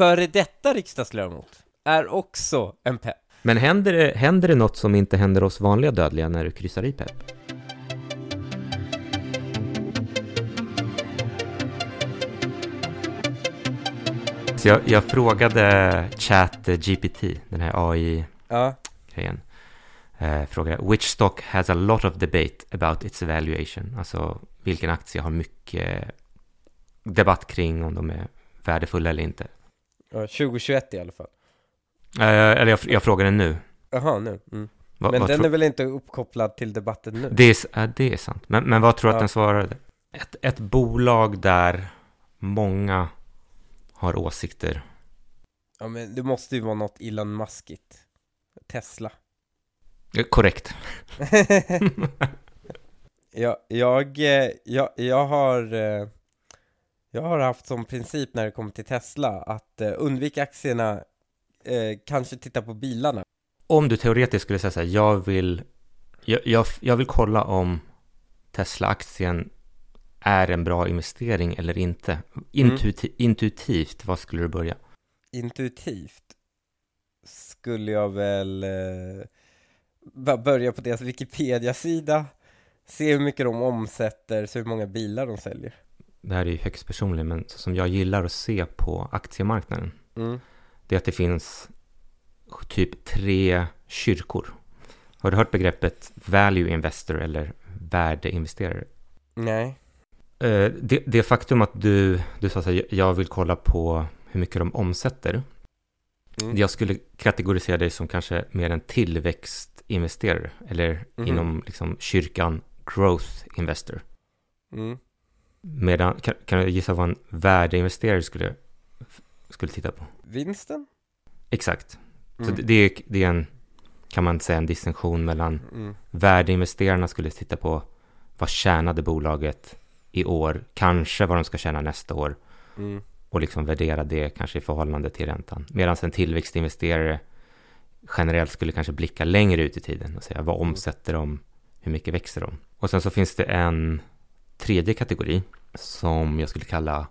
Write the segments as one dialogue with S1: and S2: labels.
S1: före detta riksdagsledamot är också en pepp.
S2: Men händer det, händer det något som inte händer oss vanliga dödliga när du kryssar i pepp? Så jag, jag frågade ChatGPT, den här AI-grejen.
S1: Ja,
S2: Eh, frågade, which stock has a lot of debate about its valuation? Alltså, vilken aktie har mycket debatt kring om de är värdefulla eller inte?
S1: Ja, 2021 i alla fall.
S2: Eh, eller jag, jag frågade nu.
S1: Jaha, nu. Mm.
S2: Va,
S1: Men den är väl inte uppkopplad till debatten nu?
S2: det, är, ja, det är sant. Men, men vad tror du
S1: Ja.
S2: att den svarade? Ett, ett bolag där många har åsikter.
S1: Ja, men det måste ju vara något Elon Muskigt. Tesla.
S2: Korrekt.
S1: jag, jag, eh, jag, jag har eh, Jag har haft som princip när det kommer till Tesla att eh, undvika aktierna eh, Kanske titta på bilarna
S2: Om du teoretiskt skulle säga så här, jag vill, jag, jag, jag vill kolla om Tesla-aktien är en bra investering eller inte. Intuiti, Intuitivt, vad skulle du börja?
S1: Intuitivt Skulle jag väl eh, börja på deras Wikipedia-sida Se hur mycket de omsätter, så hur många bilar de säljer
S2: Det här är ju högst personligt, men så som jag gillar att se på aktiemarknaden,
S1: mm.
S2: det är att det finns typ tre kyrkor. Har du hört begreppet value investor eller värdeinvesterare?
S1: Nej
S2: Eh, Det, det faktum att du, du sa här, jag vill kolla på hur mycket de omsätter.
S1: mm.
S2: Jag skulle kategorisera dig som kanske mer en tillväxtinvesterare eller
S1: Mhm.
S2: inom liksom kyrkan growth investor.
S1: Mm.
S2: Medan, kan, kan du gissa vad en värdeinvesterare skulle, skulle titta på?
S1: Vinsten?
S2: Exakt. Så
S1: Mm.
S2: det, det, är, det är en, kan man säga, en distinktion mellan
S1: Mm.
S2: värdeinvesterarna skulle titta på vad tjänade bolaget i år, kanske vad de ska tjäna nästa år
S1: Mm.
S2: och liksom värdera det kanske i förhållande till räntan. Medan en tillväxtinvesterare generellt skulle kanske blicka längre ut i tiden och säga vad
S1: Mm.
S2: omsätter de, hur mycket växer de? Och sen så finns det en tredje kategori som jag skulle kalla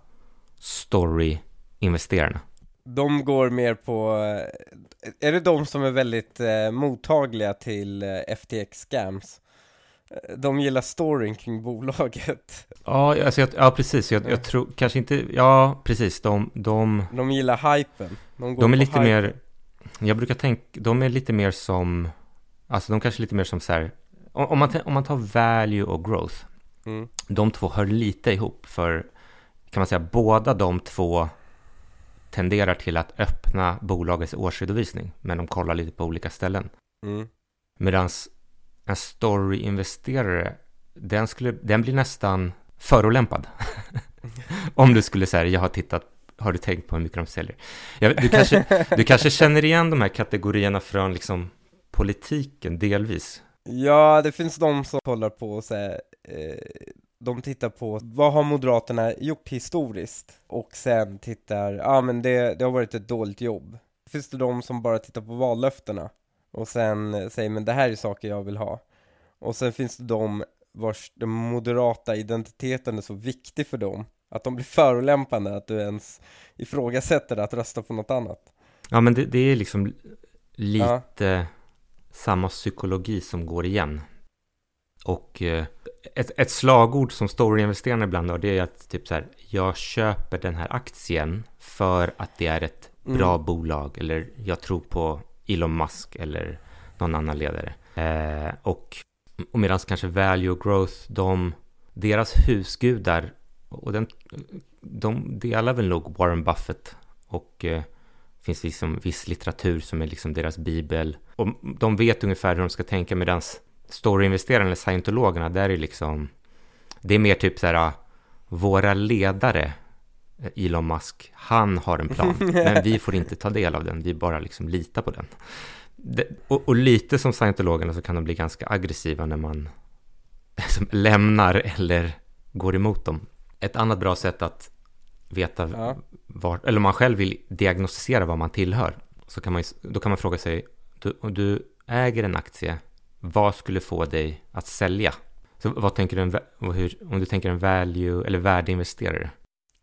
S2: story-investerarna.
S1: De går mer på, eh, är det de som är väldigt eh, mottagliga till eh, FTX scams? Eh, De gillar storyn kring bolaget.
S2: Ja, alltså jag, ja precis. Jag,
S1: Ja.
S2: jag tror kanske inte, ja precis, de, de,
S1: De gillar hypen. De,
S2: de är lite
S1: hypen.
S2: mer, jag brukar tänka, de är lite mer som, alltså de kanske är lite mer som så här, om, man, om man tar value och growth,
S1: Mm.
S2: de två hör lite ihop för kan man säga båda de två tenderar till att öppna bolagets årsredovisning men de kollar lite på olika ställen.
S1: Mm.
S2: Medan en story-investerare den, skulle, den blir nästan förolämpad. Om du skulle säga jag har tittat, har du tänkt på hur mycket de säljer? Jag, du, kanske, du kanske känner igen de här kategorierna från liksom politiken delvis.
S1: Ja, det finns de som kollar på så här, eh, de tittar på vad har Moderaterna gjort historiskt och sen tittar, ja ah, men det, det har varit ett dåligt jobb. Finns det de som bara tittar på vallöftena och sen eh, säger men det här är saker jag vill ha. Och sen finns det de vars den moderata identiteten är så viktig för dem att de blir förolämpande att du ens ifrågasätter att rösta på något annat.
S2: Ja, men det, det är liksom lite samma psykologi som går igen. Och eh, ett, ett slagord som storyinvesterarna ibland har, det är att typ så här, jag köper den här aktien för att det är ett
S1: Mm.
S2: bra bolag, eller jag tror på Elon Musk eller någon annan ledare. Eh, och, och medan kanske value och growth, de, deras husgudar, och den, de delar väl nog Warren Buffett och eh, finns liksom viss litteratur som är liksom deras bibel. Och de vet ungefär hur de ska tänka medan storyinvesterarna eller scientologerna, där är liksom, det är mer typ så här, ah, våra ledare, eh, Elon Musk, han har en plan, men vi får inte ta del av den, vi bara liksom litar på den. Det, och, och lite som scientologerna så kan de bli ganska aggressiva när man lämnar eller går emot dem. Ett annat bra sätt att veta
S1: Ja.
S2: vart, eller om man själv vill diagnostisera vad man tillhör, så kan man, då kan man fråga sig, du, om du äger en aktie, vad skulle få dig att sälja? Så vad tänker du, en, hur, om du tänker en value eller värdeinvesterare?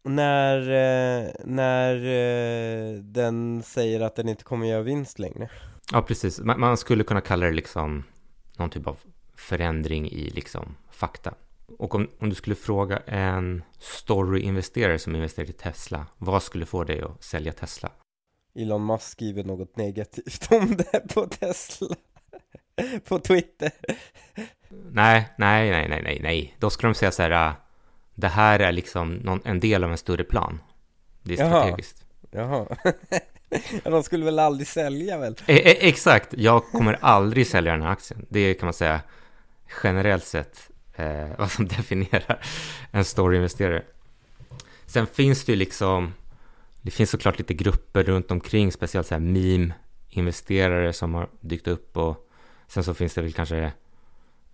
S1: när, eh, när eh, den säger att den inte kommer göra vinst längre.
S2: Ja, precis. Man, man skulle kunna kalla det liksom någon typ av förändring i liksom fakta. Och om, om du skulle fråga en story-investerare som investerar i Tesla, vad skulle få dig att sälja Tesla?
S1: Elon Musk skriver något negativt om det på Tesla. på Twitter.
S2: Nej, nej, nej, nej, nej, nej. Då skulle de säga så här, äh, det här är liksom någon, en del av en större plan. Det är
S1: Jaha.
S2: strategiskt.
S1: Jaha. Ja, de skulle väl aldrig sälja väl?
S2: E e exakt, jag kommer aldrig sälja den här aktien. Det kan man säga generellt sett eh, vad som definierar en story-investerare. Sen finns det ju liksom, det finns såklart lite grupper runt omkring, speciellt så här meme-investerare som har dykt upp och sen så finns det väl kanske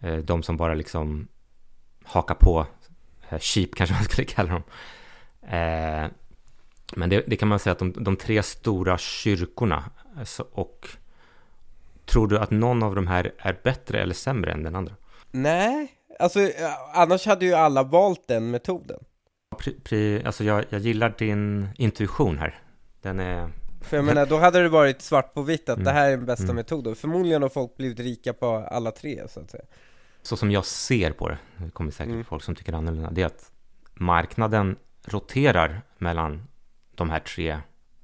S2: eh, de som bara liksom hakar på, eh, sheep kanske man skulle kalla dem. Eh, men det, det kan man säga att de, de tre stora kyrkorna alltså, och tror du att någon av de här är bättre eller sämre än den andra?
S1: Nej, alltså ja, annars hade ju alla valt den metoden.
S2: Pri, pri, alltså jag, jag gillar din intuition här. Den är...
S1: För jag menar, då hade det varit svart på vitt att
S2: Mm.
S1: det här är den bästa
S2: Mm.
S1: metoden. Förmodligen har folk blivit rika på alla tre, så att säga.
S2: Så som jag ser på det, det kommer säkert
S1: Mm.
S2: folk som tycker annorlunda, det är att marknaden roterar mellan de här tre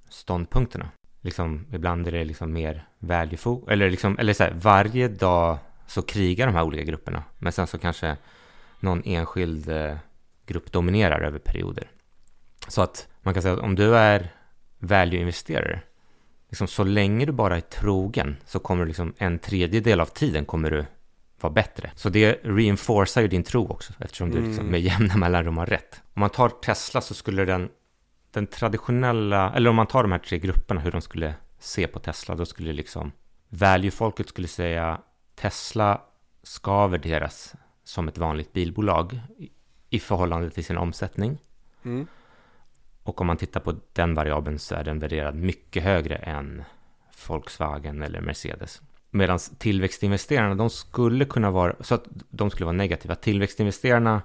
S2: ståndpunkterna. Liksom, ibland är det liksom mer value fo- eller liksom, eller så här, varje dag så krigar de här olika grupperna, men sen så kanske någon enskild eh, grupp dominerar över perioder. Så att man kan säga att om du är value-investerare, liksom så länge du bara är trogen så kommer du liksom en tredjedel av tiden kommer du vara bättre. Så det reinforcear ju din tro också eftersom du
S1: Mm.
S2: liksom med jämna mellanrum har rätt. Om man tar Tesla så skulle den, den traditionella, eller om man tar de här tre grupperna hur de skulle se på Tesla, då skulle liksom value-folket skulle säga Tesla ska värderas som ett vanligt bilbolag i, i förhållande till sin omsättning.
S1: Mm.
S2: Och om man tittar på den variabeln så är den värderad mycket högre än Volkswagen eller Mercedes. Medan tillväxtinvesterarna, de skulle kunna vara, så att de skulle vara negativa. Tillväxtinvesterarna,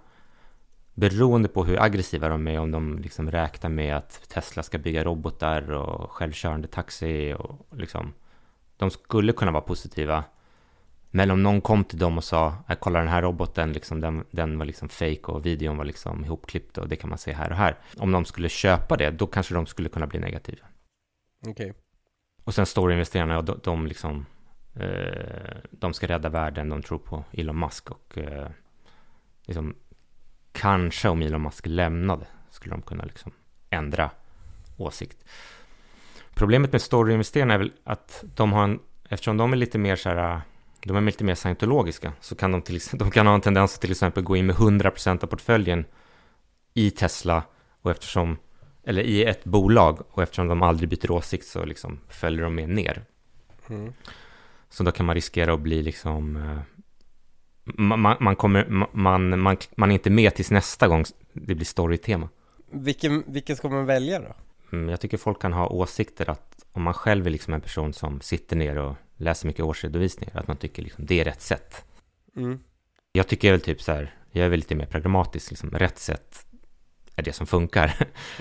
S2: beroende på hur aggressiva de är, om de liksom räknar med att Tesla ska bygga robotar och självkörande taxi och liksom, de skulle kunna vara positiva. Men om någon kom till dem och sa, jag kolla den här roboten, liksom, den, den var liksom fake och videon var liksom ihopklippt och det kan man se här och här. Om de skulle köpa det, då kanske de skulle kunna bli negativa.
S1: Okej.
S2: Och sen storyinvesterarna, ja, de, de liksom, eh, de ska rädda världen, de tror på Elon Musk och eh, liksom, kanske om Elon Musk lämnade skulle de kunna liksom ändra åsikt. Problemet med storyinvesterarna är väl att de har en, eftersom de är lite mer så här, de är lite mer scientologiska, så kan de, till, de kan ha en tendens att till exempel gå in med 100% av portföljen i Tesla och eftersom, eller i ett bolag och eftersom de aldrig byter åsikt så liksom följer de med ner.
S1: Mm.
S2: Så då kan man riskera att bli liksom, eh, man, man, man kommer, man, man, man är inte med tills nästa gång det blir storytema.
S1: Vilken, vilken ska man välja då?
S2: Mm, Jag tycker folk kan ha åsikter att om man själv är liksom en person som sitter ner och läser mycket årsredovisningar, att man tycker liksom det är rätt sätt.
S1: Mm.
S2: Jag tycker väl typ så här, jag är väl lite mer pragmatisk, liksom rätt sätt är det som funkar.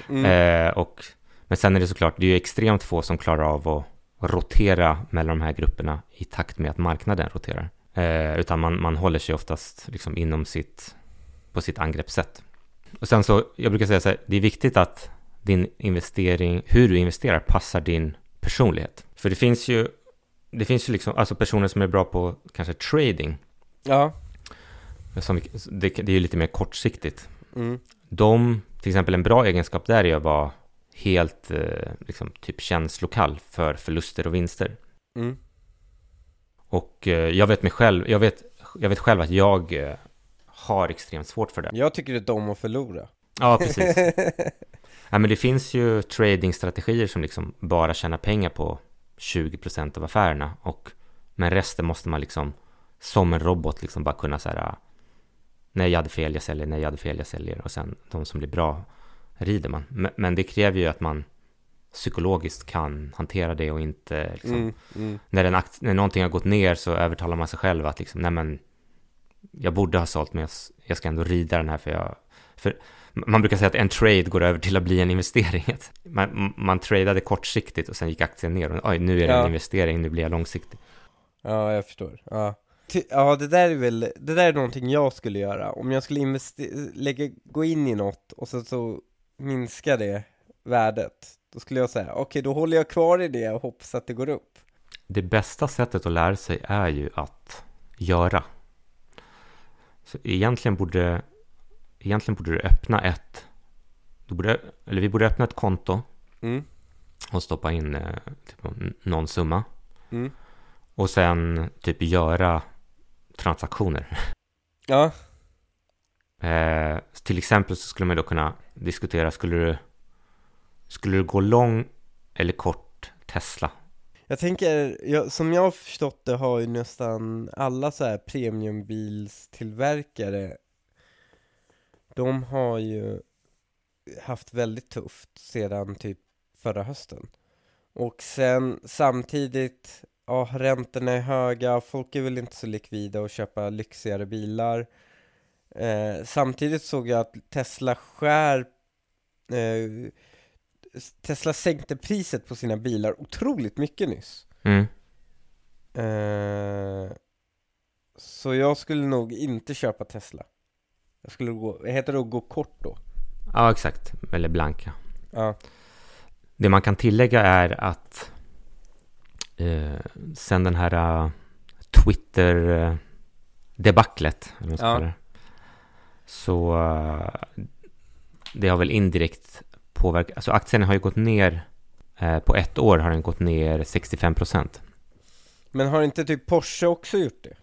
S1: Mm.
S2: Eh, och, men sen är det såklart, det är ju extremt få som klarar av att rotera mellan de här grupperna i takt med att marknaden roterar. Eh, utan man, man håller sig oftast liksom inom sitt, på sitt angreppssätt. Och sen så, jag brukar säga så här, det är viktigt att din investering, hur du investerar passar din personlighet. För det finns ju, det finns ju liksom, alltså personer som är bra på kanske trading,
S1: Ja.
S2: som, det, det är ju lite mer kortsiktigt.
S1: Mm.
S2: De, till exempel en bra egenskap där är att vara helt eh, liksom, typ känslokall för förluster och vinster.
S1: Mm.
S2: Och eh, jag vet mig själv, jag vet, jag vet själv att jag eh, har extremt svårt för det.
S1: Jag tycker det är om att förlora.
S2: Ja, precis. ja, men det finns ju tradingstrategier som liksom bara tjänar pengar på 20% av affärerna. Och, men resten måste man liksom som en robot liksom bara kunna så här. Nej, jag hade fel, jag säljer. Nej, jag hade fel, jag säljer. Och sen de som blir bra rider man. Men, men det kräver ju att man psykologiskt kan hantera det och inte liksom,
S1: Mm. Mm.
S2: när, en akt, när någonting har gått ner så övertalar man sig själv att liksom, nej men jag borde ha sålt men jag, jag ska ändå rida den här för jag, För man brukar säga att en trade går över till att bli en investering. Man, man tradade kortsiktigt och sen gick aktien ner. Och, Oj, nu är det
S1: Ja.
S2: en investering, nu blir jag långsiktig.
S1: Ja, jag förstår. Ja. Ja, det där är väl, det där är någonting jag skulle göra. Om jag skulle investera, lägga, gå in i något och så, så minskar det värdet. Då skulle jag säga, okej, då håller jag kvar i det och hoppas att det går upp.
S2: Det bästa sättet att lära sig är ju att göra. Så egentligen borde, egentligen borde du öppna ett, du borde, eller vi borde öppna ett konto
S1: Mm,
S2: och stoppa in eh, typ, någon summa.
S1: mm.
S2: Och sen typ göra transaktioner.
S1: Ja,
S2: Eh, till exempel så skulle man då kunna diskutera, skulle du, skulle du gå lång eller kort Tesla?
S1: jag tänker, jag, som jag har förstått det har ju nästan alla så här premiumbilstillverkare De har ju haft väldigt tufft sedan typ förra hösten. Och sen samtidigt, ja räntorna är höga, folk är väl inte så likvida och köpa lyxigare bilar. Eh, Samtidigt såg jag att Tesla skär eh, Tesla sänkte priset på sina bilar otroligt mycket nyss.
S2: Mm.
S1: Eh, Så jag skulle nog inte köpa Tesla Jag skulle gå, heter det att gå kort då?
S2: Ja, exakt. Eller blanka.
S1: Ja,
S2: Det man kan tillägga är att eh, sen den här uh, Twitter-debaclet, eller vad man ska
S1: Ja.
S2: det, så eh, det har väl indirekt påverkat, alltså aktien har ju gått ner, eh, på ett år har den gått ner 65 procent.
S1: men har inte typ Porsche också gjort det?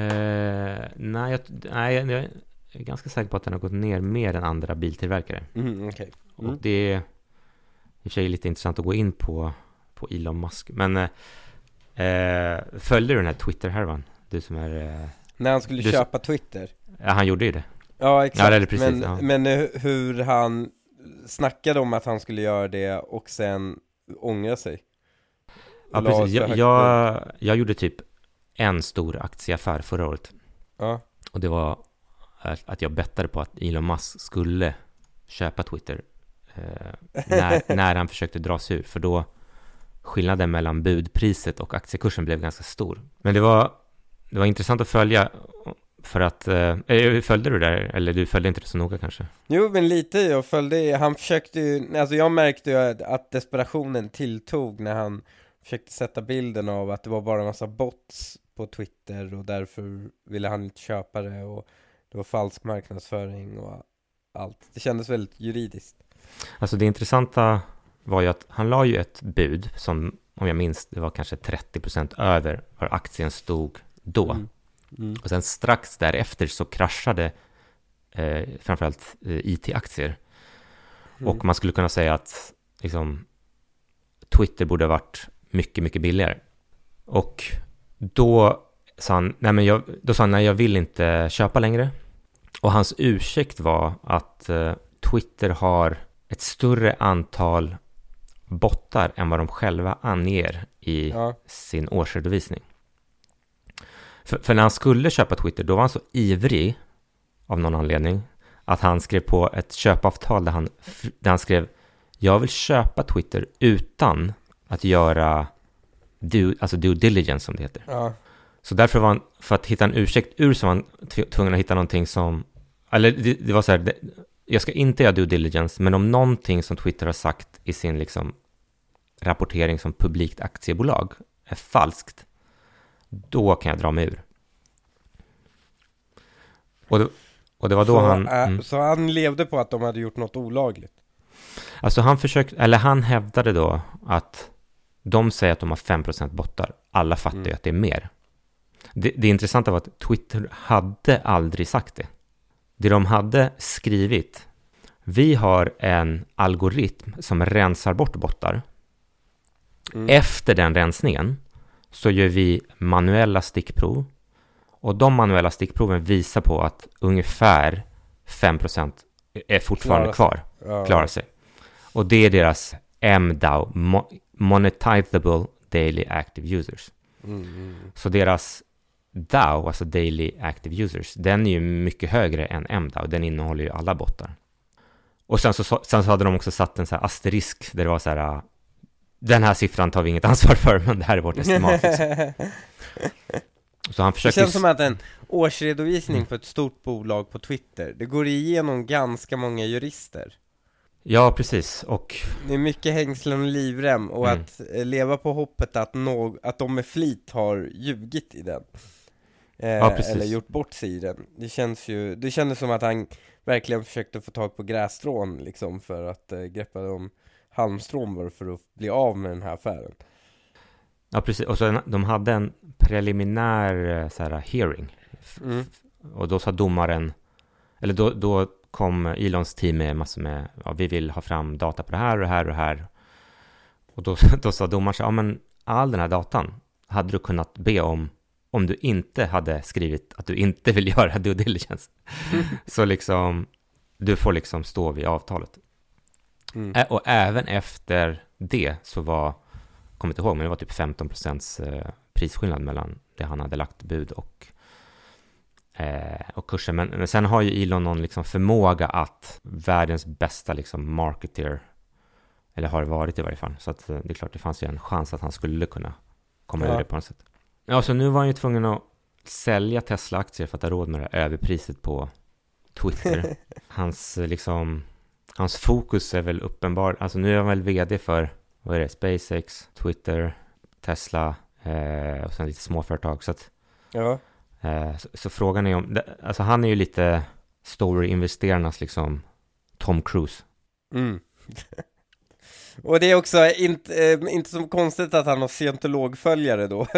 S2: Eh, nej, jag, nej, är ganska säker på att den har gått ner mer än andra biltillverkare.
S1: Mm, okej Mm.
S2: Och det är i och för sig lite intressant att gå in på, på Elon Musk. Men eh, eh, följde du den här Twitter-härvan? Du som är... Eh,
S1: När han skulle köpa Twitter
S2: ja, han gjorde ju det.
S1: Ja exakt,
S2: Ja, precis,
S1: men,
S2: ja.
S1: men eh, hur han snackade om att han skulle göra det och sen ångra sig
S2: Ja, precis. Jag, jag, jag gjorde typ en stor aktieaffär förra året.
S1: Ja,
S2: Och det var att jag bettade på att Elon Musk skulle köpa Twitter eh, när, när han försökte dra sig ur. För då skillnaden mellan budpriset och aktiekursen blev ganska stor. Men det var, det var intressant att följa för att, eh, eh, följde du där? Eller du följde inte det så noga kanske?
S1: Jo men lite, jag följde, han försökte ju, alltså jag märkte ju att, att desperationen tilltog när han försökte sätta bilden av att det var bara en massa bots på Twitter och därför ville han inte köpa det och det var falsk marknadsföring och allt. Det kändes väldigt juridiskt.
S2: Alltså det intressanta var ju att han la ju ett bud som, om jag minns, det var kanske 30% över var aktien stod då.
S1: Mm. Mm.
S2: Och sen strax därefter så kraschade eh, framförallt eh, IT-aktier.
S1: Mm.
S2: Och man skulle kunna säga att liksom, Twitter borde ha varit mycket, mycket billigare. Och då sa han, nej men jag, då sa han, nej jag vill inte köpa längre. Och hans ursäkt var att eh, Twitter har ett större antal bottar än vad de själva anger i
S1: Ja,
S2: sin årsredovisning. För, för när han skulle köpa Twitter, då var han så ivrig av någon anledning att han skrev på ett köpavtal där han, där han skrev jag vill köpa Twitter utan att göra due, alltså due diligence som det heter.
S1: ja,
S2: Så därför var han, för att hitta en ursäkt ur så var han tv- tvungen att hitta någonting som, eller det, det var så här, det, jag ska inte göra due diligence, men om någonting som Twitter har sagt i sin liksom rapportering som publikt aktiebolag är falskt, då kan jag dra mig ur. Och det, och det var då
S1: så,
S2: han...
S1: äh,
S2: mm.
S1: så han levde på att de hade gjort något olagligt?
S2: Alltså han försökte, eller han hävdade då att de säger att de har 5% bottar. Alla fattar ju
S1: Mm.
S2: att det är mer. Det, det intressanta var att Twitter hade aldrig sagt det. Det de hade skrivit, vi har en algoritm som rensar bort bottar.
S1: Mm.
S2: Efter den rensningen så gör vi manuella stickprov. Och de manuella stickproven visar på att ungefär 5% är fortfarande
S1: Klarar sig.
S2: kvar
S1: Ja.
S2: klarar sig. Och det är deras MDAO, Mo- Monetizable Daily Active Users.
S1: Mm, mm.
S2: Så deras DAO, alltså Daily Active Users, den är ju mycket högre än MDAO. Den innehåller ju alla bottar. Och sen så, sen så hade de också satt en så här asterisk där det var så här den här siffran tar vi inget ansvar för, men det här är vårt estimat. Liksom.
S1: Så han försöker... Det känns som att en årsredovisning på ett stort bolag på Twitter, det går igenom ganska många jurister.
S2: Ja, precis, och...
S1: Det är mycket hängslen och livrem, och mm. att eh, leva på hoppet att, no att de med flit har ljugit i den. Eh, ja, eller gjort bort sig i den. Det känns ju, det kändes som att han verkligen försökte få tag på grässtrån liksom för att eh, greppa dem halmstrån för att bli av med den här affären.
S2: Ja, precis. Och så de hade en preliminär eh, så här, hearing. Mm. Och då sa domaren, eller då, då kom Elons team med massor med, ja, vi vill ha fram data på det här och det här och det här. Och då, då sa domaren så ja men all den här datan hade du kunnat be om om du inte hade skrivit att du inte vill göra due diligence. så liksom, du får liksom stå vid avtalet. Mm. Och även efter det så var, kommer inte ihåg, men det var typ 15 procents eh, prisskillnad mellan det han hade lagt bud och, eh, och kursen. Men, men sen har ju Elon någon liksom förmåga att världens bästa liksom marketer, eller har varit i varje fall. Så att eh, det är klart, det fanns ju en chans att han skulle kunna komma ja. ur det på något sätt. Ja, så nu var han ju tvungen att sälja Tesla-aktier för att ha råd med det överpriset på Twitter. Hans liksom hans fokus är väl uppenbar. Alltså nu är han väl vd för, vad är det, SpaceX, Twitter, Tesla eh, och sen lite småföretag. Så att, ja. Eh, så, så, frågan är om, alltså han är ju lite story-investerarnas liksom Tom Cruise. Mm.
S1: Och det är också inte, eh, inte så konstigt att han har scientologföljare då.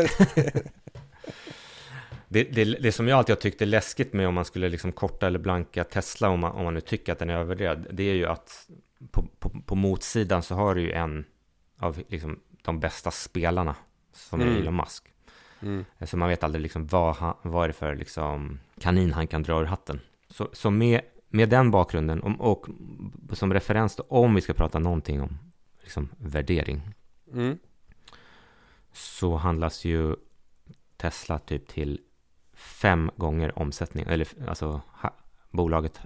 S2: Det, det, det som jag alltid har tyckt är läskigt med om man skulle liksom korta eller blanka Tesla, om man, om man nu tycker att den är övervärderad, det är ju att på, på, på motsidan så har du ju en av liksom de bästa spelarna, som mm. är Elon Musk. Mm. Så man vet aldrig liksom vad, han, vad är det för liksom kanin han kan dra ur hatten. Så, så med, med den bakgrunden och, och som referens då, om vi ska prata någonting om liksom värdering, mm. så handlas ju Tesla typ till fem gånger omsättning, eller alltså ha, bolaget,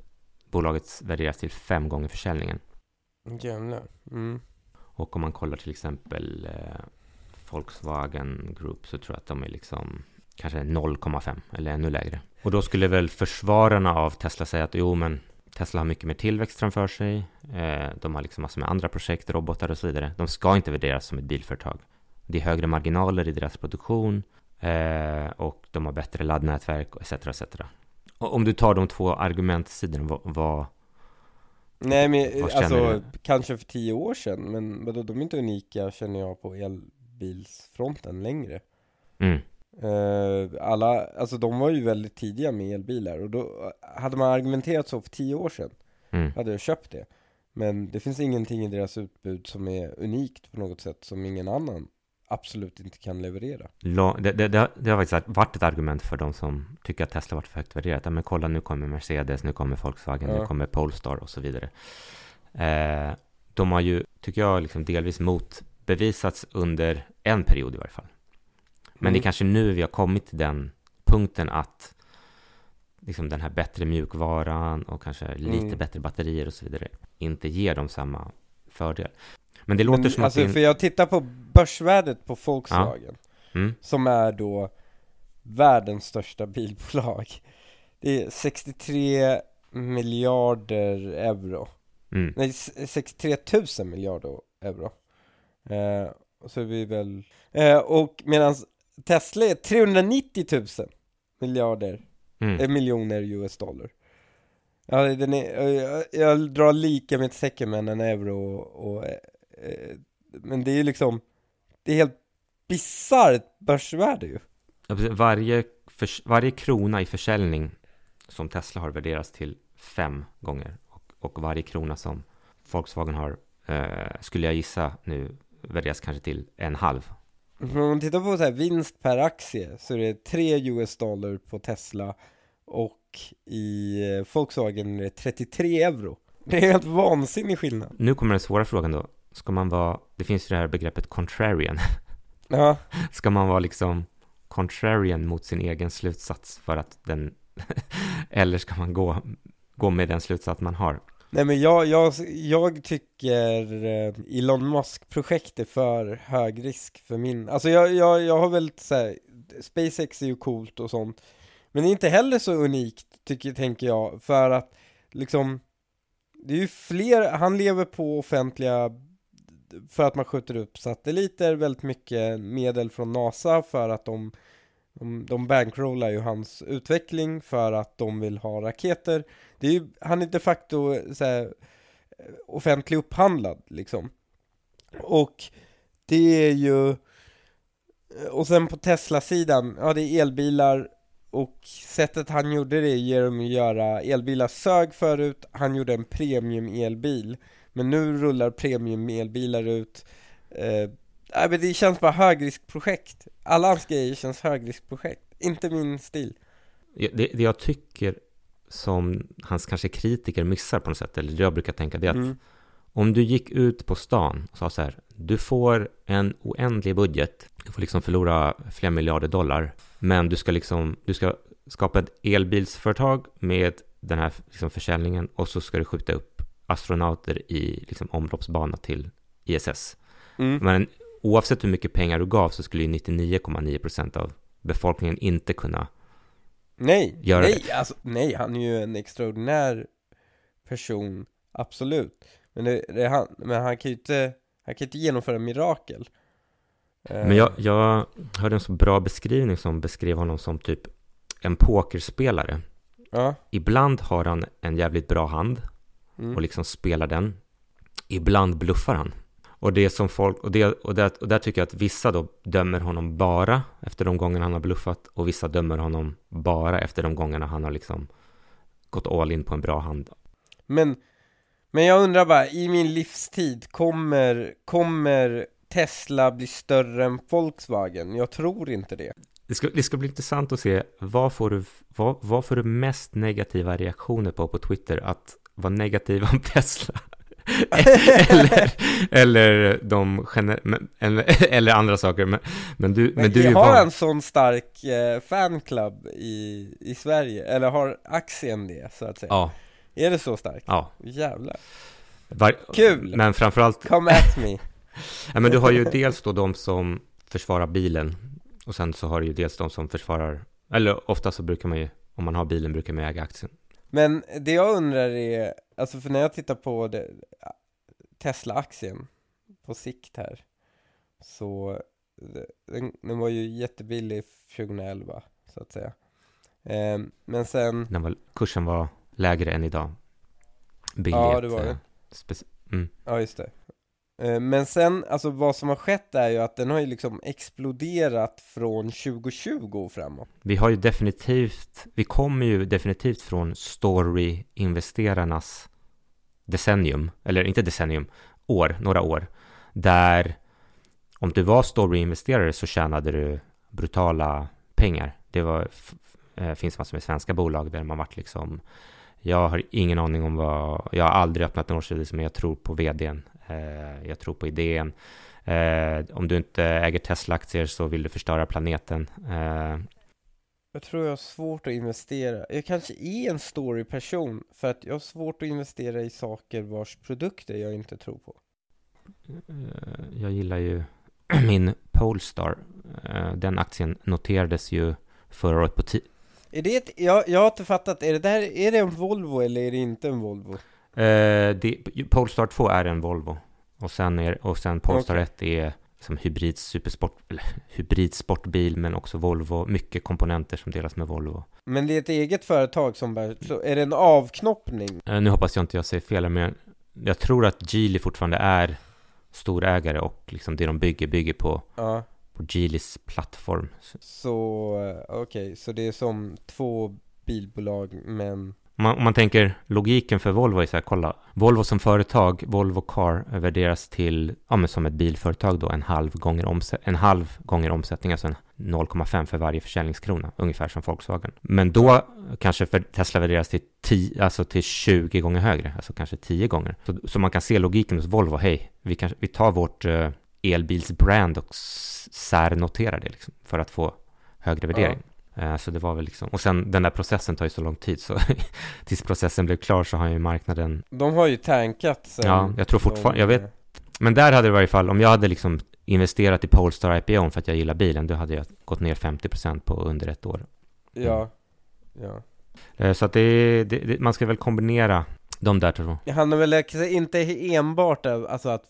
S2: bolaget värderas till fem gånger försäljningen.
S1: Jävlar. Mm.
S2: Och om man kollar till exempel eh, Volkswagen Group så tror jag att de är liksom kanske 0,5 eller ännu lägre. Och då skulle väl försvararna av Tesla säga att jo, men Tesla har mycket mer tillväxt framför sig. Eh, de har liksom massor med andra projekt, robotar och så vidare. De ska inte värderas som ett bilföretag. Det är högre marginaler i deras produktion. Eh, och de har bättre laddnätverk etc. etc. Och om du tar de två argumentsidorna, vad, vad
S1: Nej men alltså, du? kanske för tio år sedan, men vadå, de är inte unika känner jag på elbilsfronten längre mm. Eh, Alla, alltså de var ju väldigt tidiga med elbilar och då hade man argumenterat så för tio år sedan mm. hade jag köpt det Men det finns ingenting i deras utbud som är unikt på något sätt som ingen annan absolut inte kan leverera.
S2: Det, det, det, det, har faktiskt varit ett argument för de som tycker att Tesla varit för högt värderat. Ja, men kolla, nu kommer Mercedes, nu kommer Volkswagen, ja. nu kommer Polestar och så vidare. Eh, de har ju, tycker jag, liksom delvis motbevisats under en period i varje fall. Men mm. det är kanske nu vi har kommit till den punkten att liksom den här bättre mjukvaran och kanske lite mm. bättre batterier och så vidare inte ger dem samma fördel. Men det låter Men, som
S1: alltså,
S2: att...
S1: För jag tittar på börsvärdet på Volkswagen ja. mm. Som är då världens största bilbolag Det är 63 miljarder euro mm. Nej, 63 000 miljarder euro eh, Och så är vi väl eh, Och medan Tesla är 390 000 miljarder mm. eh, miljoner US dollar Ja, den är, jag, jag drar lika med säcken med en euro och, och Eh, men det är ju liksom, det är helt bisarrt börsvärde ju.
S2: Varje, för, varje krona i försäljning som Tesla har värderats till fem gånger och, och varje krona som Volkswagen har, eh, skulle jag gissa nu, värderas kanske till en halv.
S1: Om man tittar på så här vinst per aktie så är det 3 US dollar på Tesla och i eh, Volkswagen är det 33 euro. Det är helt vansinnig skillnad.
S2: Nu kommer den svåra frågan då ska man vara, det finns ju det här begreppet contrarian. Ja. Ska man vara liksom contrarian mot sin egen slutsats för att den, eller ska man gå, gå med den slutsats man har?
S1: Nej men jag, jag, jag tycker eh, Elon Musk-projekt är för hög risk för min, alltså jag, jag, jag har väl såhär, SpaceX är ju coolt och sånt, men det är inte heller så unikt, tycker, tänker jag, för att liksom det är ju fler, han lever på offentliga för att man skjuter upp satelliter, väldigt mycket medel från NASA för att de de, de bankrollar ju hans utveckling för att de vill ha raketer. Det är ju, han är de facto så här, offentlig upphandlad liksom. Och det är ju, och sen på Tesla-sidan, ja det är elbilar och sättet han gjorde det genom att göra elbilar sög förut, han gjorde en premium elbil Men nu rullar premium elbilar ut eh, Nej men det känns bara högriskprojekt Alla hans grejer känns högriskprojekt Inte min stil
S2: det, det jag tycker som hans kanske kritiker missar på något sätt, eller det jag brukar tänka, det är att mm. om du gick ut på stan och sa så här, du får en oändlig budget, du får liksom förlora flera miljarder dollar, men du ska liksom, du ska skapa ett elbilsföretag med den här liksom försäljningen och så ska du skjuta upp astronauter i liksom omloppsbana till ISS. Mm. Men oavsett hur mycket pengar du gav så skulle ju 99,9% av befolkningen inte kunna
S1: nej,
S2: göra
S1: nej,
S2: det.
S1: Alltså, nej, han är ju en extraordinär person, absolut. Men, det, det, han, men han kan ju inte, han kan inte genomföra mirakel.
S2: Men jag, jag hörde en så bra beskrivning som beskrev honom som typ en pokerspelare.
S1: Ja.
S2: Ibland har han en jävligt bra hand mm. och liksom spelar den. Ibland bluffar han. Och det som folk, och, det, och, där, och där tycker jag att vissa då dömer honom bara efter de gångerna han har bluffat och vissa dömer honom bara efter de gångerna han har liksom gått all in på en bra hand.
S1: Men, men jag undrar bara, i min livstid, kommer, kommer Tesla bli större än Volkswagen? Jag tror inte det.
S2: Det ska, det ska bli intressant att se, vad får, du, vad, vad får du mest negativa reaktioner på på Twitter? Att vara negativ om Tesla? Eller, eller de eller, eller andra saker. Men, men du, men, men du
S1: har van... en sån stark eh, fanclub i, i Sverige, eller har aktien det så att säga?
S2: Ja.
S1: Är det så starkt?
S2: Ja.
S1: Jävlar.
S2: Var...
S1: Kul!
S2: Men framförallt
S1: Come at me.
S2: Ja men du har ju dels då de som försvarar bilen och sen så har du ju dels de som försvarar, eller ofta så brukar man ju, om man har bilen brukar man äga aktien.
S1: Men det jag undrar är, alltså för när jag tittar på Tesla-aktien på sikt här Så den, den, var ju jättebillig 2011 så att säga. Eh, Men sen
S2: den var, Kursen var lägre än idag.
S1: Billigt, Ja det var det
S2: eh, mm.
S1: Ja just det Eh, men sen, alltså vad som har skett är ju att den har ju liksom exploderat från 2020 och framåt
S2: Vi har ju definitivt, vi kommer ju definitivt från story-investerarnas decennium, eller inte decennium, år, några år, där om du var story-investerare så tjänade du brutala pengar. Det var, eh, finns massor med svenska bolag där man varit liksom, jag har ingen aning om vad, jag har aldrig öppnat en årsredovisning men jag tror på vdn, jag tror på idén. Eh, om du inte äger Tesla-aktier så vill du förstöra planeten. Eh,
S1: jag tror jag har svårt att investera. Jag kanske är en story-person för att jag har svårt att investera i saker vars produkter jag inte tror på.
S2: Eh, jag gillar ju min Polestar. Eh, den aktien noterades ju förra året på 10.
S1: Är det ett, jag, jag har inte fattat, är det, där, är det en Volvo eller är det inte en Volvo?
S2: Eh, det, Polestar 2 är en Volvo. Och sen, är, och sen Polestar okay. 1 är som hybrid supersport, eller hybrid sportbil, men också Volvo, mycket komponenter som delas med Volvo.
S1: Men det är ett eget företag som bär, så är det en avknoppning?
S2: Eh, nu hoppas jag inte jag säger fel, men jag tror att Geely fortfarande är storägare och liksom det de bygger, bygger på,
S1: ja.
S2: på Geelys plattform.
S1: Så, eh, okej, okay, så det är som två bilbolag, men
S2: om man, om man tänker logiken för Volvo är så här, kolla, Volvo som företag, Volvo Car värderas till, ja men som ett bilföretag då, en halv gånger, omsätt, en halv gånger omsättning, alltså 0,5 för varje försäljningskrona, ungefär som Volkswagen. Men då kanske för Tesla värderas till, 10, alltså till 20 gånger högre, alltså kanske 10 gånger. Så, så man kan se logiken hos Volvo, hej, vi, vi tar vårt uh, elbilsbrand och särnoterar det liksom, för att få högre värdering. Ja. Så det var väl liksom, och sen den där processen tar ju så lång tid så tills processen blev klar så har ju marknaden,
S1: De har ju tankat sen
S2: ja, jag tror fortfarande, jag vet, men där hade det i varje fall, om jag hade liksom investerat i Polestar IPO för att jag gillar bilen, då hade jag gått ner 50% på under ett år.
S1: Ja, ja
S2: Eh, Så att det, det, det man ska väl kombinera de där två.
S1: Det handlar väl inte enbart alltså att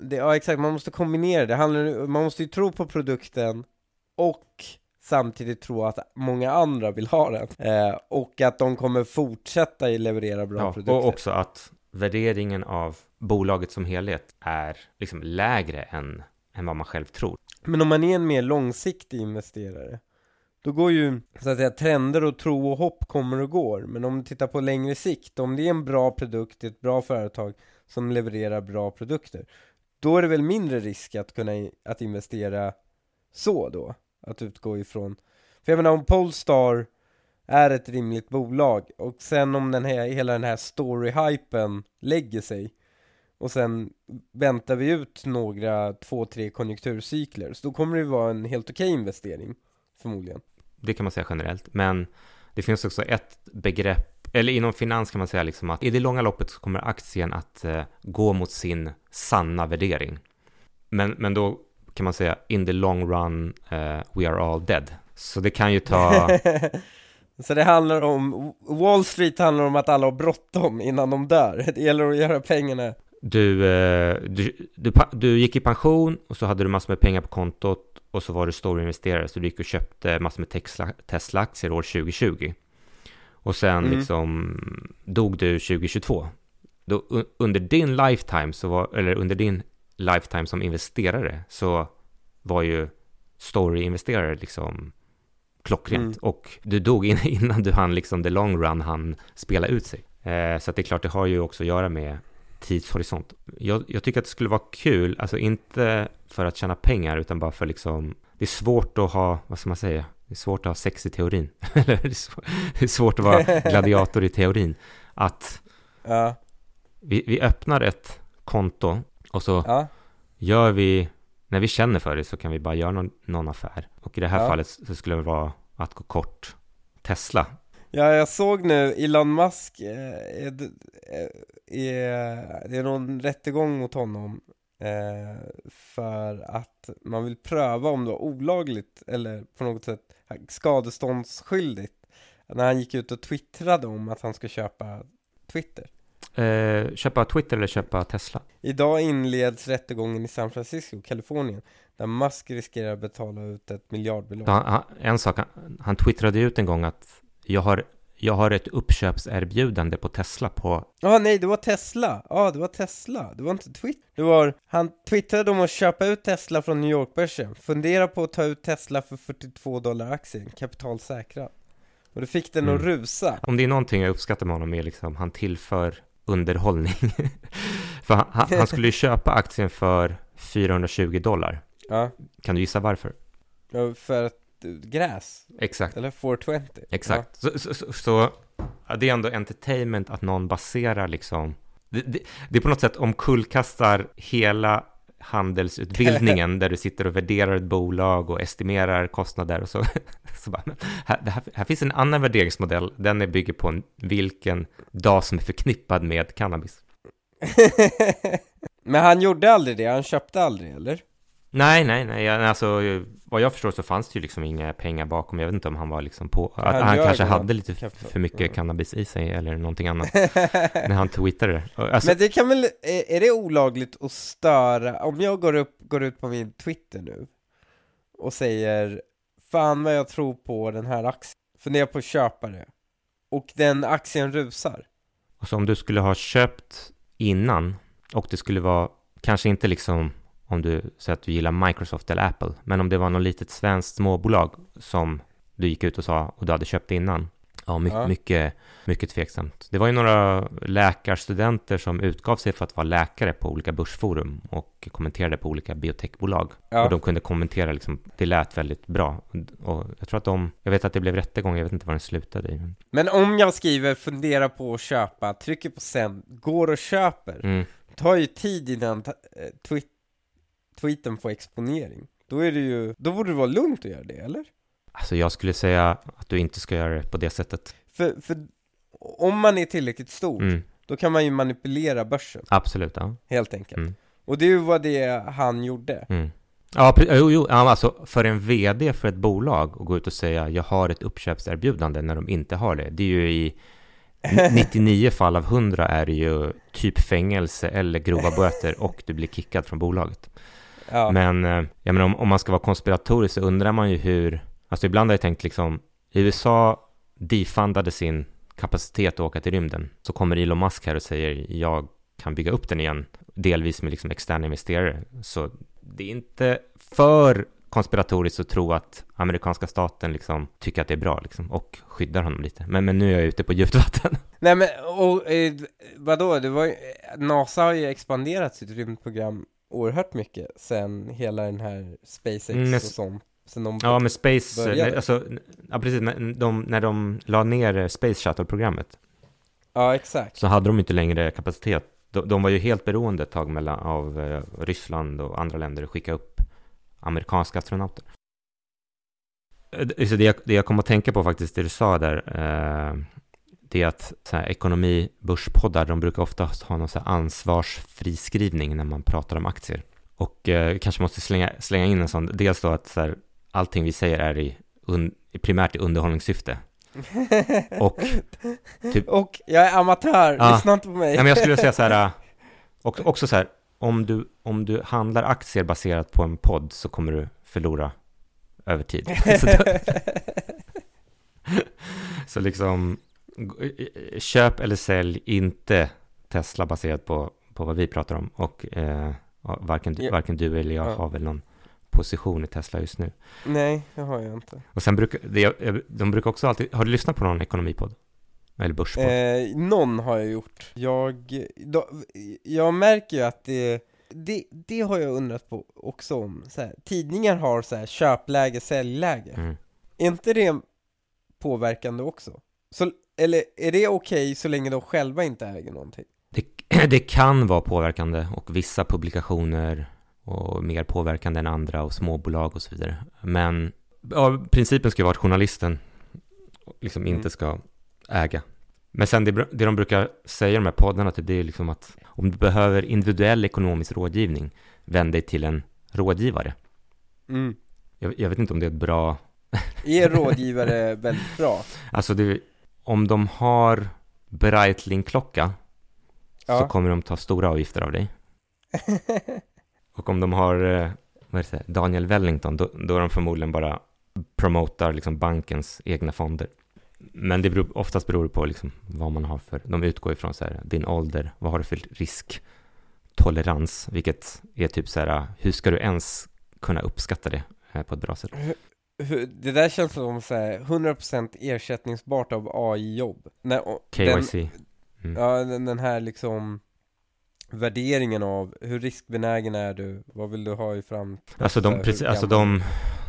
S1: det, ja exakt, man måste kombinera det, handlar, man måste ju tro på produkten och samtidigt tro att många andra vill ha den eh, och att de kommer fortsätta leverera bra
S2: Ja,
S1: produkter
S2: och också att värderingen av bolaget som helhet är liksom lägre än, än vad man själv tror.
S1: Men om man är en mer långsiktig investerare Då går ju, så att säga, trender och tro och hopp kommer och går Men om du tittar på längre sikt, om det är en bra produkt, ett bra företag som levererar bra produkter Då är det väl mindre risk att kunna i- att investera så då? Att utgå ifrån För jag menar om Polestar är ett rimligt bolag och sen om den här, hela den här story-hypen lägger sig och sen väntar vi ut några, två, tre konjunkturcykler så då kommer det vara en helt okej investering förmodligen
S2: Det kan man säga generellt, men det finns också ett begrepp, eller inom finans kan man säga liksom att i det långa loppet så kommer aktien att eh, gå mot sin sanna värdering. Men, men då kan man säga in the long run eh, we are all dead. Så det kan ju ta,
S1: Så det handlar om, Wall Street handlar om att alla har bråttom innan de dör Det gäller att göra pengarna
S2: du, eh, du, du, du gick i pension och så hade du massor med pengar på kontot och så var du storinvesterare så du gick och köpte massor med Tesla- Tesla-aktier år 2020. Och sen
S1: Mm.
S2: liksom dog du 2022. Då, under din lifetime, så var, eller under din lifetime som investerare så var ju story-investerare liksom klockrent.
S1: Mm.
S2: Och du dog in, innan du hann liksom the long run hann spela ut sig. Eh, så att det är klart, det har ju också att göra med tidshorisont. Jag, jag tycker att det skulle vara kul, alltså inte för att tjäna pengar utan bara för liksom, det är svårt att ha, vad ska man säga, det är svårt att ha sex i teorin. Eller det är svårt, det är svårt att vara gladiator i teorin. Att
S1: Ja,
S2: vi, vi öppnar ett konto och så
S1: ja,
S2: gör vi, när vi känner för det så kan vi bara göra någon, någon affär. Och i det här
S1: Ja.
S2: fallet så skulle det vara att gå kort Tesla.
S1: ja jag såg nu Elon Musk eh, eh, är, det är någon rättegång mot honom eh, för att man vill pröva om det var olagligt eller på något sätt skadeståndsskyldigt när han gick ut och twittrade om att han ska köpa Twitter.
S2: Eh, köpa Twitter eller köpa Tesla?
S1: Idag inleds rättegången i San Francisco, Kalifornien, där Musk riskerar att betala ut ett miljardbelopp.
S2: Han, han, en sak, han, han twittrade ut en gång att jag har, jag har ett uppköpserbjudande på Tesla på
S1: Ja, nej, det var Tesla. Ja, det var Tesla. Det var inte Twitter. Det var, han twittrade om att köpa ut Tesla från New York-börsen. Fundera på att ta ut Tesla för 42 dollar aktien, kapitalsäkra. Och det fick den att
S2: Mm.
S1: rusa.
S2: Om det är någonting jag uppskattar med honom är liksom han tillför underhållning. för han, han, skulle ju köpa aktien för 420 dollar.
S1: Ja,
S2: Kan du gissa varför?
S1: ja, för att eh, gräs,
S2: Exakt.
S1: eller 420.
S2: Exakt. Så, så, så, så ja, det är ändå entertainment att någon baserar liksom det, det, det är på något sätt omkullkastar hela handelsutbildningen där du sitter och värderar ett bolag och estimerar kostnader och så. så bara, här, här, här finns en annan värderingsmodell, den är bygger på en, vilken dag som är förknippad med cannabis.
S1: Men han gjorde aldrig det, han köpte aldrig, eller?
S2: Nej, nej, nej, alltså vad jag förstår så fanns det ju liksom inga pengar bakom, jag vet inte om han var liksom på, att
S1: Han
S2: kanske hade lite
S1: kapital.
S2: för mycket
S1: Ja.
S2: cannabis i sig eller någonting annat. när han twittrade. Och Alltså,
S1: Men det kan väl, är, är det olagligt att störa, om jag går, upp, går ut på min Twitter nu och säger Fan vad jag tror på den här aktien, funderar på att köpa det och den aktien rusar
S2: alltså om du skulle ha köpt innan och det skulle vara, kanske inte liksom om du säger att du gillar Microsoft eller Apple, men om det var något litet svenskt småbolag som du gick ut och sa och du hade köpt innan. Ja, my-
S1: Ja.
S2: mycket, mycket tveksamt. Det var ju några läkarstudenter som utgav sig för att vara läkare på olika börsforum och kommenterade på olika biotechbolag.
S1: Ja.
S2: Och de kunde kommentera liksom, det lät väldigt bra. Och jag tror att de, jag vet att det blev rättegång, jag vet inte vad den slutade i. men-
S1: om jag skriver fundera på att köpa, trycker på sen, går och köper
S2: Mm.
S1: tar ju tid innan eh, tweet, tweeten får exponering Då är det ju, då borde det vara lugnt att göra det, eller?
S2: Alltså jag skulle säga att du inte ska göra det på det sättet.
S1: För, för om man är tillräckligt stor,
S2: Mm,
S1: då kan man ju manipulera börsen,
S2: absolut, ja.
S1: helt enkelt.
S2: Mm.
S1: Och det är ju vad det han gjorde.
S2: Mm. Ja, jo, jo, alltså för en vd för ett bolag att gå ut och säga jag har ett uppköpserbjudande när de inte har det. Det är ju i 99 fall av 100 är det ju typ fängelse eller grova böter och du blir kickad från bolaget.
S1: Ja.
S2: Men, eh, jag menar, om, om man ska vara konspiratorisk så undrar man ju hur, alltså ibland har jag tänkt liksom, USA defundade sin kapacitet att åka till rymden, så kommer Elon Musk här och säger jag kan bygga upp den igen, delvis med liksom externa investerare. Så det är inte för konspiratoriskt att tro att amerikanska staten liksom tycker att det är bra liksom, och skyddar honom lite. Men, men nu är jag ute på djupt vatten.
S1: Nej men, och eh, vadå, det var ju, NASA har ju expanderat sitt rymdprogram oerhört mycket sen hela den här SpaceX
S2: Mm, men-
S1: och sånt. Sen de,
S2: Ja, med Space,
S1: Började.
S2: nej, alltså, ja precis, när de, när de la ner eh, Space Shuttle-programmet
S1: ja exakt.
S2: så hade de inte längre kapacitet. De, de var ju helt beroende ett tag mellan, av eh, Ryssland och andra länder att skicka upp amerikanska astronauter. Eh, det- det, jag, det jag kom att tänka på faktiskt, det du sa där, eh, det är att så här, ekonomi, börspoddar, de brukar ofta ha någon så här ansvarsfriskrivning när man pratar om aktier. Och eh, kanske måste slänga, slänga in en sån, dels då att så här, allting vi säger är i, un, primärt i underhållningssyfte. Och typ-
S1: Och jag är amatör,
S2: Ja.
S1: lyssna inte på mig.
S2: Ja, men jag skulle säga så här, äh, också, också så här, om du, om du handlar aktier baserat på en podd så kommer du förlora över tid. så, då, så liksom, köp eller sälj inte Tesla baserat på, på vad vi pratar om. Och eh, varken,
S1: Ja.
S2: varken du eller jag
S1: Ja.
S2: har väl någon position i Tesla just nu.
S1: Nej, det har jag inte.
S2: Och sen brukar, de brukar också alltid, har du lyssnat på någon ekonomipodd? Eller börspodd?
S1: Eh, någon har jag gjort. Jag, då, jag märker ju att det, det, det har jag undrat på också om. Så här, tidningar har så här köpläge, säljläge.
S2: Mm.
S1: Är inte det påverkande också? Så, eller är det okej så länge de själva inte äger någonting?
S2: Det, det kan vara påverkande och vissa publikationer och mer påverkande än andra och småbolag och så vidare. Men ja, principen ska vara att journalisten liksom
S1: Mm.
S2: inte ska äga. Men sen det, det de brukar säga i de här poddarna, typ, det är liksom att om du behöver individuell ekonomisk rådgivning, vänd dig till en rådgivare.
S1: Mm.
S2: Jag, jag vet inte om det är ett bra...
S1: Är rådgivare väldigt bra?
S2: Alltså, det, om de har Breitling-klocka så
S1: Ja.
S2: kommer de ta stora avgifter av dig. Och om de har eh, vad det, Daniel Wellington, då, då är de förmodligen bara promotar liksom bankens egna fonder. Men det beror, oftast beror det på liksom vad man har för, de utgår ifrån så här, din ålder, vad har du för risktolerans, vilket är typ så här, hur ska du ens kunna uppskatta det eh, på ett bra sätt?
S1: Hur- Det där känns som så här 100% ersättningsbart av AI-jobb. Och- den,
S2: KYC. Mm.
S1: Ja, den, den här liksom värderingen av hur riskbenägen är du, vad vill du ha i fram...
S2: Alltså, de, precis, alltså de,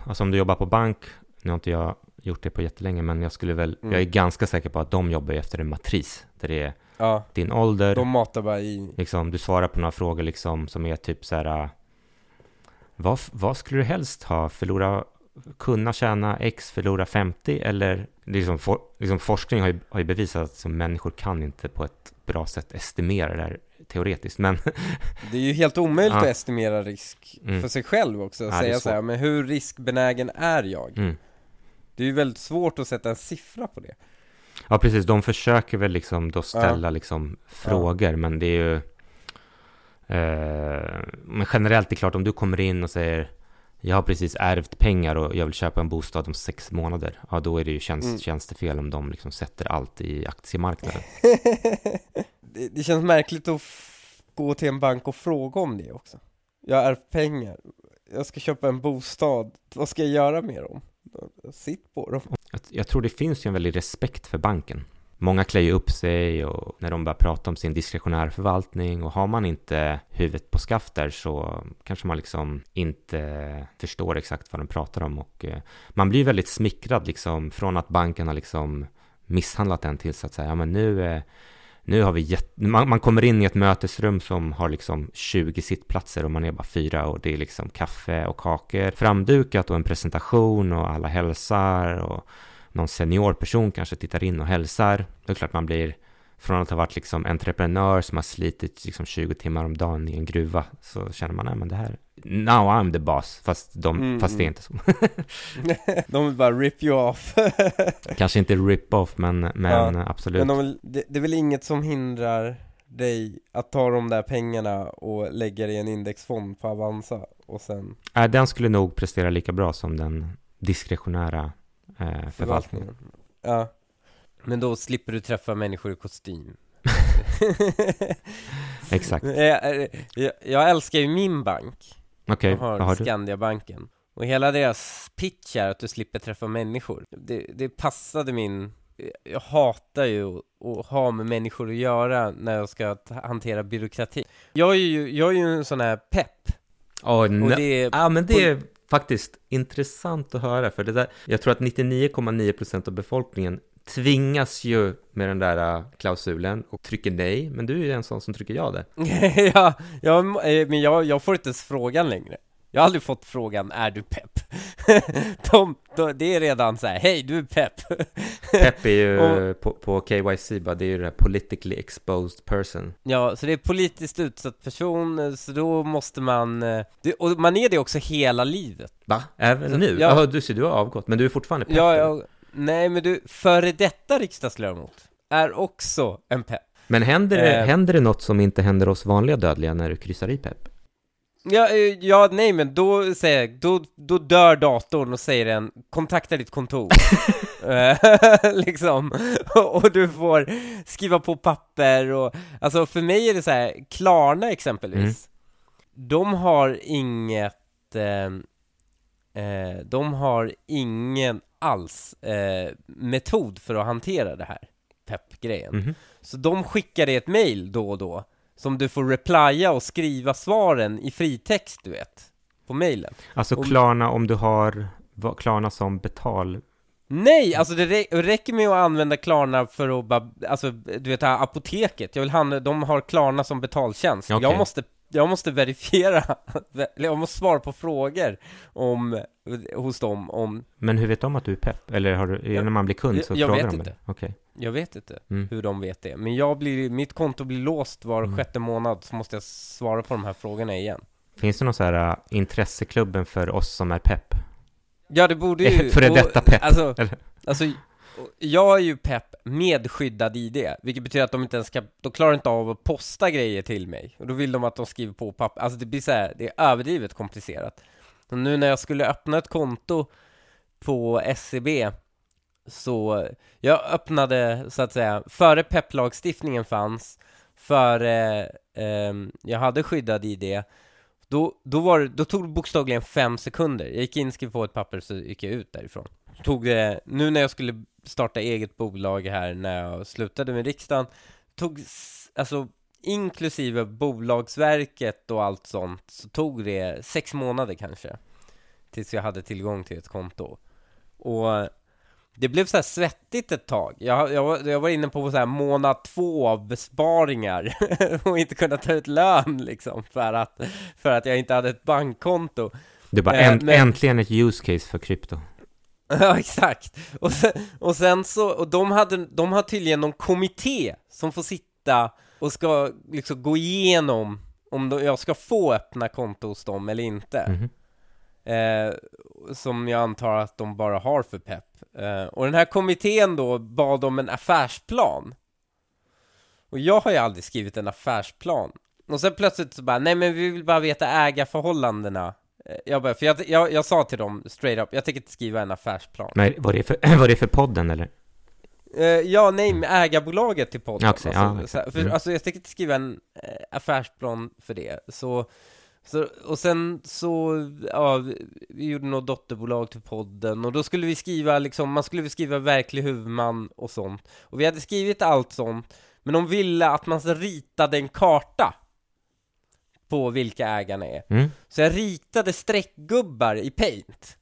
S2: alltså om du jobbar på bank, nu har inte jag gjort det på jättelänge, men jag skulle väl,
S1: Mm.
S2: jag är ganska säker på att de jobbar efter en matris, där det är
S1: Ja,
S2: din ålder,
S1: de matar bara i...
S2: liksom, du svarar på några frågor liksom som är typ så här, äh, vad, vad skulle du helst ha, förlora, kunna tjäna X, förlora 50, eller, är liksom, for, liksom forskning har ju, har ju bevisat att som människor kan inte på ett bra sätt estimera det här teoretiskt, men
S1: Det är ju helt omöjligt
S2: Ja.
S1: att estimera risk
S2: Mm.
S1: för sig själv också,
S2: Ja, det är
S1: säga så här, men hur riskbenägen är jag?
S2: mm.
S1: Det är ju väldigt svårt att sätta en siffra på det.
S2: Ja, precis. De försöker väl liksom då ställa liksom frågor, men det är ju... Eh, men generellt är det klart, om du kommer in och säger jag har precis ärvt pengar och jag vill köpa en bostad om sex månader, ja då är det ju tjänst,
S1: Mm.
S2: tjänstefel om de liksom sätter allt i aktiemarknaden.
S1: det, det känns märkligt att gå till en bank och fråga om det också. Jag har ärvt pengar, jag ska köpa en bostad, vad ska jag göra med dem? Sitt på dem.
S2: Jag, jag tror det finns ju en väldig respekt för banken. Många klär ju upp sig och när de börjar prata om sin diskretionära förvaltning och har man inte huvudet på skaft där så kanske man liksom inte förstår exakt vad de pratar om och eh, man blir väldigt smickrad liksom från att banken har liksom misshandlat en till så att säga, ja men nu, eh, nu har vi gett, man, man kommer in i ett mötesrum som har liksom 20 sittplatser och man är bara fyra och det är liksom kaffe och kakor framdukat och en presentation och alla hälsar och någon senior person kanske tittar in och hälsar. Det är klart man blir från att ha varit liksom entreprenör som har slitit liksom 20 timmar om dagen i en gruva så känner man, nej men det här, now I'm the boss, fast, de, mm, fast det är mm. inte så.
S1: de vill bara rip you off.
S2: Kanske inte rip off, men, men ja, absolut. Men
S1: de vill, det, det är väl inget som hindrar dig att ta de där pengarna och lägga det i en indexfond på Avanza och sen...
S2: Nej, den skulle nog prestera lika bra som den diskretionära eh, förvaltningen.
S1: Ja. Men då slipper du träffa människor i kostym.
S2: Exakt.
S1: Jag, jag, jag, älskar ju min bank.
S2: Okej,
S1: okay, vad har Skandiabanken. Och hela deras pitch är att du slipper träffa människor. Det, det passade min... Jag hatar ju att ha med människor att göra när jag ska hantera byråkrati. Jag är ju, jag är ju en sån här pepp.
S2: Oh, ja, ah, men det är faktiskt intressant att höra, för det där, jag tror att 99,9% av befolkningen tvingas ju med den där äh, klausulen och trycker nej, men du är ju en sån som trycker ja där.
S1: ja, ja, eh, men jag, jag får inte ens frågan längre. Jag har aldrig fått frågan, är du pepp? de, de, det är redan så här, hej du är pepp!
S2: pepp är ju och, på, på KYC bara, det är ju det politically exposed person
S1: Ja, så det är politiskt utsatt person, så då måste man, eh, det, och man är det också hela livet
S2: Va? Även så, nu? Ja, Jaha, du ser, du har avgått, men du är fortfarande pepp?
S1: Ja, jag, Nej, men du, före detta riksdagsledamot är också en pepp.
S2: Men händer det, eh. händer det något som inte händer oss vanliga dödliga när du kryssar i pepp?
S1: Ja, eh, ja, nej men då säger jag, då, då dör datorn och säger den kontakta ditt kontor eh, liksom, och du får skriva på papper och, alltså för mig är det så här, Klarna exempelvis mm. De har inget, eh, eh, de har ingen alls eh, metod för att hantera det här pepp-grejen. Mm. Så de skickar dig ett mail då och då, som du får replya och skriva svaren i fritext, du vet, på mailen.
S2: Alltså Klarna, om du har Klarna som betal
S1: Nej, alltså det räcker med att använda Klarna för att bara, alltså du vet här apoteket, jag vill handla, de har Klarna som betaltjänst. Okay. Jag måste jag måste verifiera, jag måste svara på frågor om, hos dem om
S2: Men hur vet de att du är pepp? Eller har du, jag, när man blir kund så jag, jag frågar de inte. det?
S1: Okay. Jag vet inte mm. hur de vet det, men jag blir, mitt konto blir låst var mm. sjätte månad, så måste jag svara på de här frågorna igen
S2: Finns det någon så här uh, intresseklubben för oss som är pepp?
S1: Ja, det borde ju...
S2: Före detta pepp?
S1: Alltså, alltså jag är ju pepp med skyddad ID, vilket betyder att de inte ens ska, de klarar inte av att posta grejer till mig. Och då vill de att de skriver på papper, alltså det blir så här, det är överdrivet komplicerat. Och nu när jag skulle öppna ett konto på SCB så jag öppnade så att säga, före pepplagstiftningen fanns, före eh, jag hade skyddad ID, då, då, var, då tog det bokstavligen fem sekunder. Jag gick in, skrev på ett papper, så gick jag ut därifrån. Tog det, nu när jag skulle starta eget bolag här när jag slutade med riksdagen, tog, alltså inklusive Bolagsverket och allt sånt, så tog det sex månader kanske, tills jag hade tillgång till ett konto. Och det blev så här svettigt ett tag. Jag, jag, jag var inne på så här månad två av besparingar och inte kunna ta ut lön liksom för att, för att jag inte hade ett bankkonto.
S2: Det var änt, men... äntligen ett use case för krypto.
S1: Ja, exakt. Och sen, och sen så, och de, hade, de har tydligen någon kommitté som får sitta och ska liksom gå igenom om de, jag ska få öppna konto hos dem eller inte. Mm eh, som jag antar att de bara har för pepp. Eh, och den här kommittén då bad om en affärsplan. Och jag har ju aldrig skrivit en affärsplan. Och sen plötsligt så bara, nej men vi vill bara veta ägarförhållandena jag, bara, för jag, jag, jag, sa till dem straight up, jag tänker inte skriva en affärsplan.
S2: Men var det för, var det för podden eller?
S1: Uh, ja, nej, med ägarbolaget till podden. Okay, alltså, ja, för, mm. alltså jag tänker inte skriva en uh, affärsplan för det. Så, så och sen så, ja, vi gjorde något dotterbolag till podden och då skulle vi skriva liksom, man skulle skriva verklig huvudman och sånt. Och vi hade skrivit allt sånt Men de ville att man ritade en karta på vilka ägarna är. Mm. Så jag ritade streckgubbar i Paint.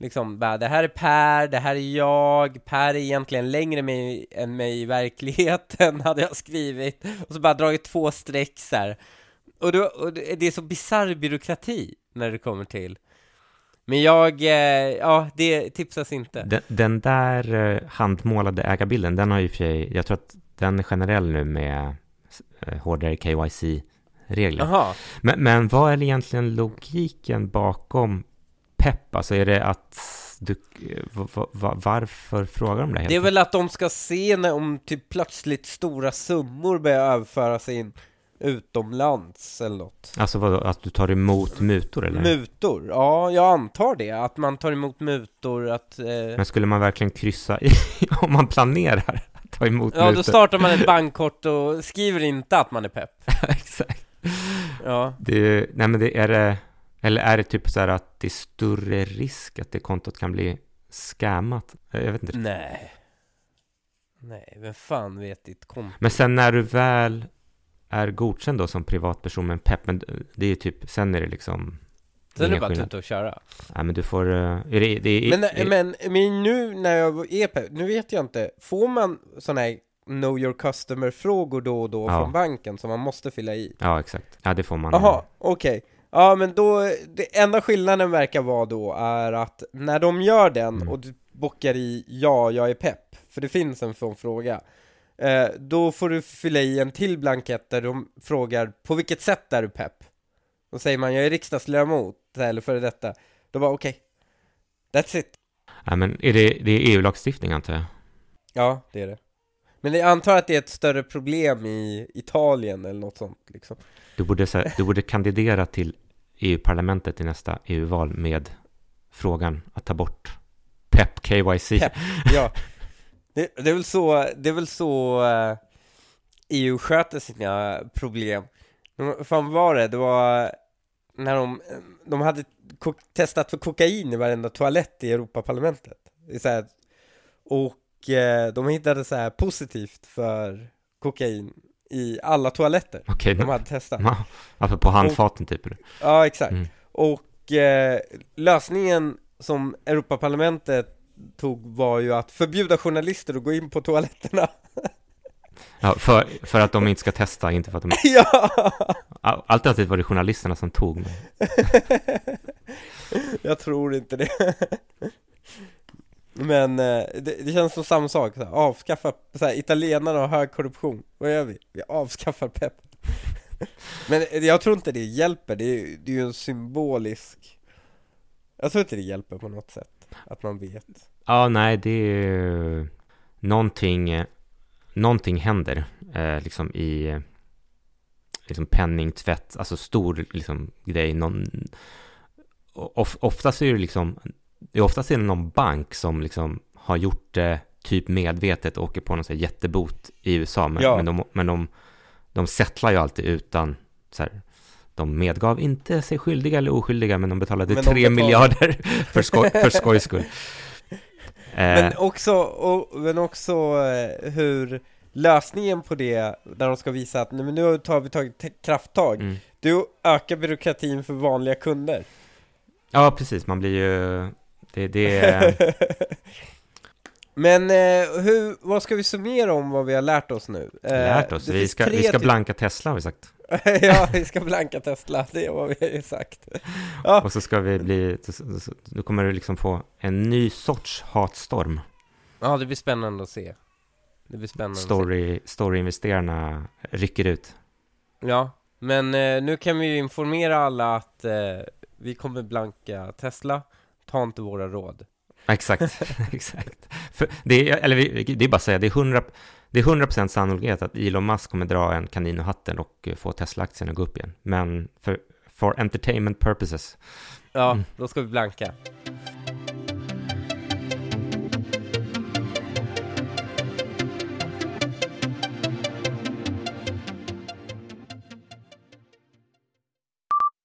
S1: Liksom bara, det här är Per, det här är jag, Per är egentligen längre mig, än mig i verkligheten, hade jag skrivit. Och så bara dragit två streck så här. Och, då, och det är så bisarr byråkrati när det kommer till. Men jag, eh, ja, det tipsas inte.
S2: Den, den där eh, handmålade ägarbilden, den har ju för sig, jag tror att den är generell nu med eh, hårdare
S1: Jaha,
S2: Men, men vad är egentligen logiken bakom PEP? Alltså är det att du, va, varför frågar de det?
S1: det är väl att de ska se när om typ plötsligt stora summor börjar överföras in utomlands eller något.
S2: Alltså vadå, att du tar emot mutor eller?
S1: Mutor, ja, jag antar det, att man tar emot mutor, att... Eh...
S2: Men skulle man verkligen kryssa i om man planerar att ta emot
S1: Ja, då
S2: mutor?
S1: startar man ett bankkort och skriver inte att man är pepp.
S2: Exakt.
S1: Ja,
S2: Det, nej men det är det, eller är det typ så här att det är större risk att det kontot kan bli scammat? Jag vet inte.
S1: nej. Nej, vem fan vet ditt konto?
S2: Men sen när du väl är godkänd då som privatperson med en pepp, men det är ju typ, sen är det liksom
S1: Sen är det bara tuta och köra.
S2: Nej men du får, eh, är det, det är,
S1: Men,
S2: är,
S1: men, men nu när jag är pepp, nu vet jag inte, får man sådana här know your customer-frågor då och då
S2: Ja.
S1: från banken som man måste fylla i?
S2: Ja exakt, ja det får man.
S1: Jaha, okej. Ja men då, det enda skillnaden verkar vara då är att när de gör den
S2: Mm.
S1: och du bockar i ja, jag är pepp, för det finns en sån fråga, eh, då får du fylla i en till blankett där de frågar på vilket sätt är du pepp? Då säger man jag är riksdagsledamot, eller före detta. Då bara okej, that's it.
S2: Ja, men är det, det är EU-lagstiftning antar jag?
S1: Ja, det är det. Men jag antar att det är ett större problem i Italien eller något sånt liksom.
S2: Du borde, här, du borde kandidera till EU-parlamentet i nästa EU-val med frågan att ta bort PEP KYC.
S1: Pep. Ja, det, det är väl så, det är väl så eh, EU sköter sina problem. De, fan var det? Det var när de, de hade testat för kokain i varenda toalett i Europaparlamentet. Så här, och de hittade så här positivt för kokain i alla toaletter
S2: Okej,
S1: de hade testat.
S2: ja, alltså på handfaten typ? eller?
S1: Ja, exakt.
S2: Mm.
S1: Och eh, lösningen som Europaparlamentet tog var ju att förbjuda journalister att gå in på toaletterna.
S2: Ja, för, för att de inte ska testa, inte för att de...
S1: ja!
S2: Alternativt var det journalisterna som tog. Men...
S1: Jag tror inte det. Men eh, det, det känns som samma sak, så här, avskaffa, så här, italienarna har hög korruption, vad gör vi? Vi avskaffar pepp Men jag tror inte det hjälper, det är, det är ju en symbolisk Jag tror inte det hjälper på något sätt, att man vet
S2: Ja, nej, det är någonting, eh, någonting händer eh, liksom i eh, liksom penningtvätt, alltså stor liksom grej. Någon, of, oftast är det liksom, det är oftast någon bank som liksom har gjort det typ medvetet och åker på någon här jättebot i USA. Men,
S1: Ja.
S2: men, de, men de, de settlar ju alltid utan så här, de medgav inte sig skyldiga eller oskyldiga, men de betalade
S1: Men de
S2: tre
S1: betalade.
S2: miljarder för, skoj, för skojs skull.
S1: Men
S2: Eh,
S1: också, och, men också eh, hur lösningen på det, där de ska visa att nej, men nu har vi tagit krafttag,
S2: mm.
S1: det är att öka byråkratin för vanliga kunder
S2: Ja, precis. Man blir ju... Det, det,
S1: Men eh, hur, vad ska vi summera om vad vi har lärt oss nu? Eh,
S2: lärt oss. Vi ska, vi ska
S1: ty-
S2: blanka Tesla har vi sagt.
S1: ja, vi ska blanka Tesla, det är vad vi har sagt Ja,
S2: Och så ska vi bli... Nu kommer du liksom få en ny sorts hatstorm.
S1: ja det blir spännande att se Det blir spännande att
S2: Story, storyinvesterarna rycker ut.
S1: se Ja, men eh, nu kan vi ju informera alla att eh, vi kommer blanka Tesla Ta inte våra råd
S2: Exakt, exakt. För det är, eller det är bara att säga, det är 100, det är 100% sannolikhet att Elon Musk kommer dra en kanin ur hatten och eh, få Tesla-aktien att gå upp igen. Men för for entertainment purposes.
S1: Ja,
S2: Mm.
S1: då ska vi blanka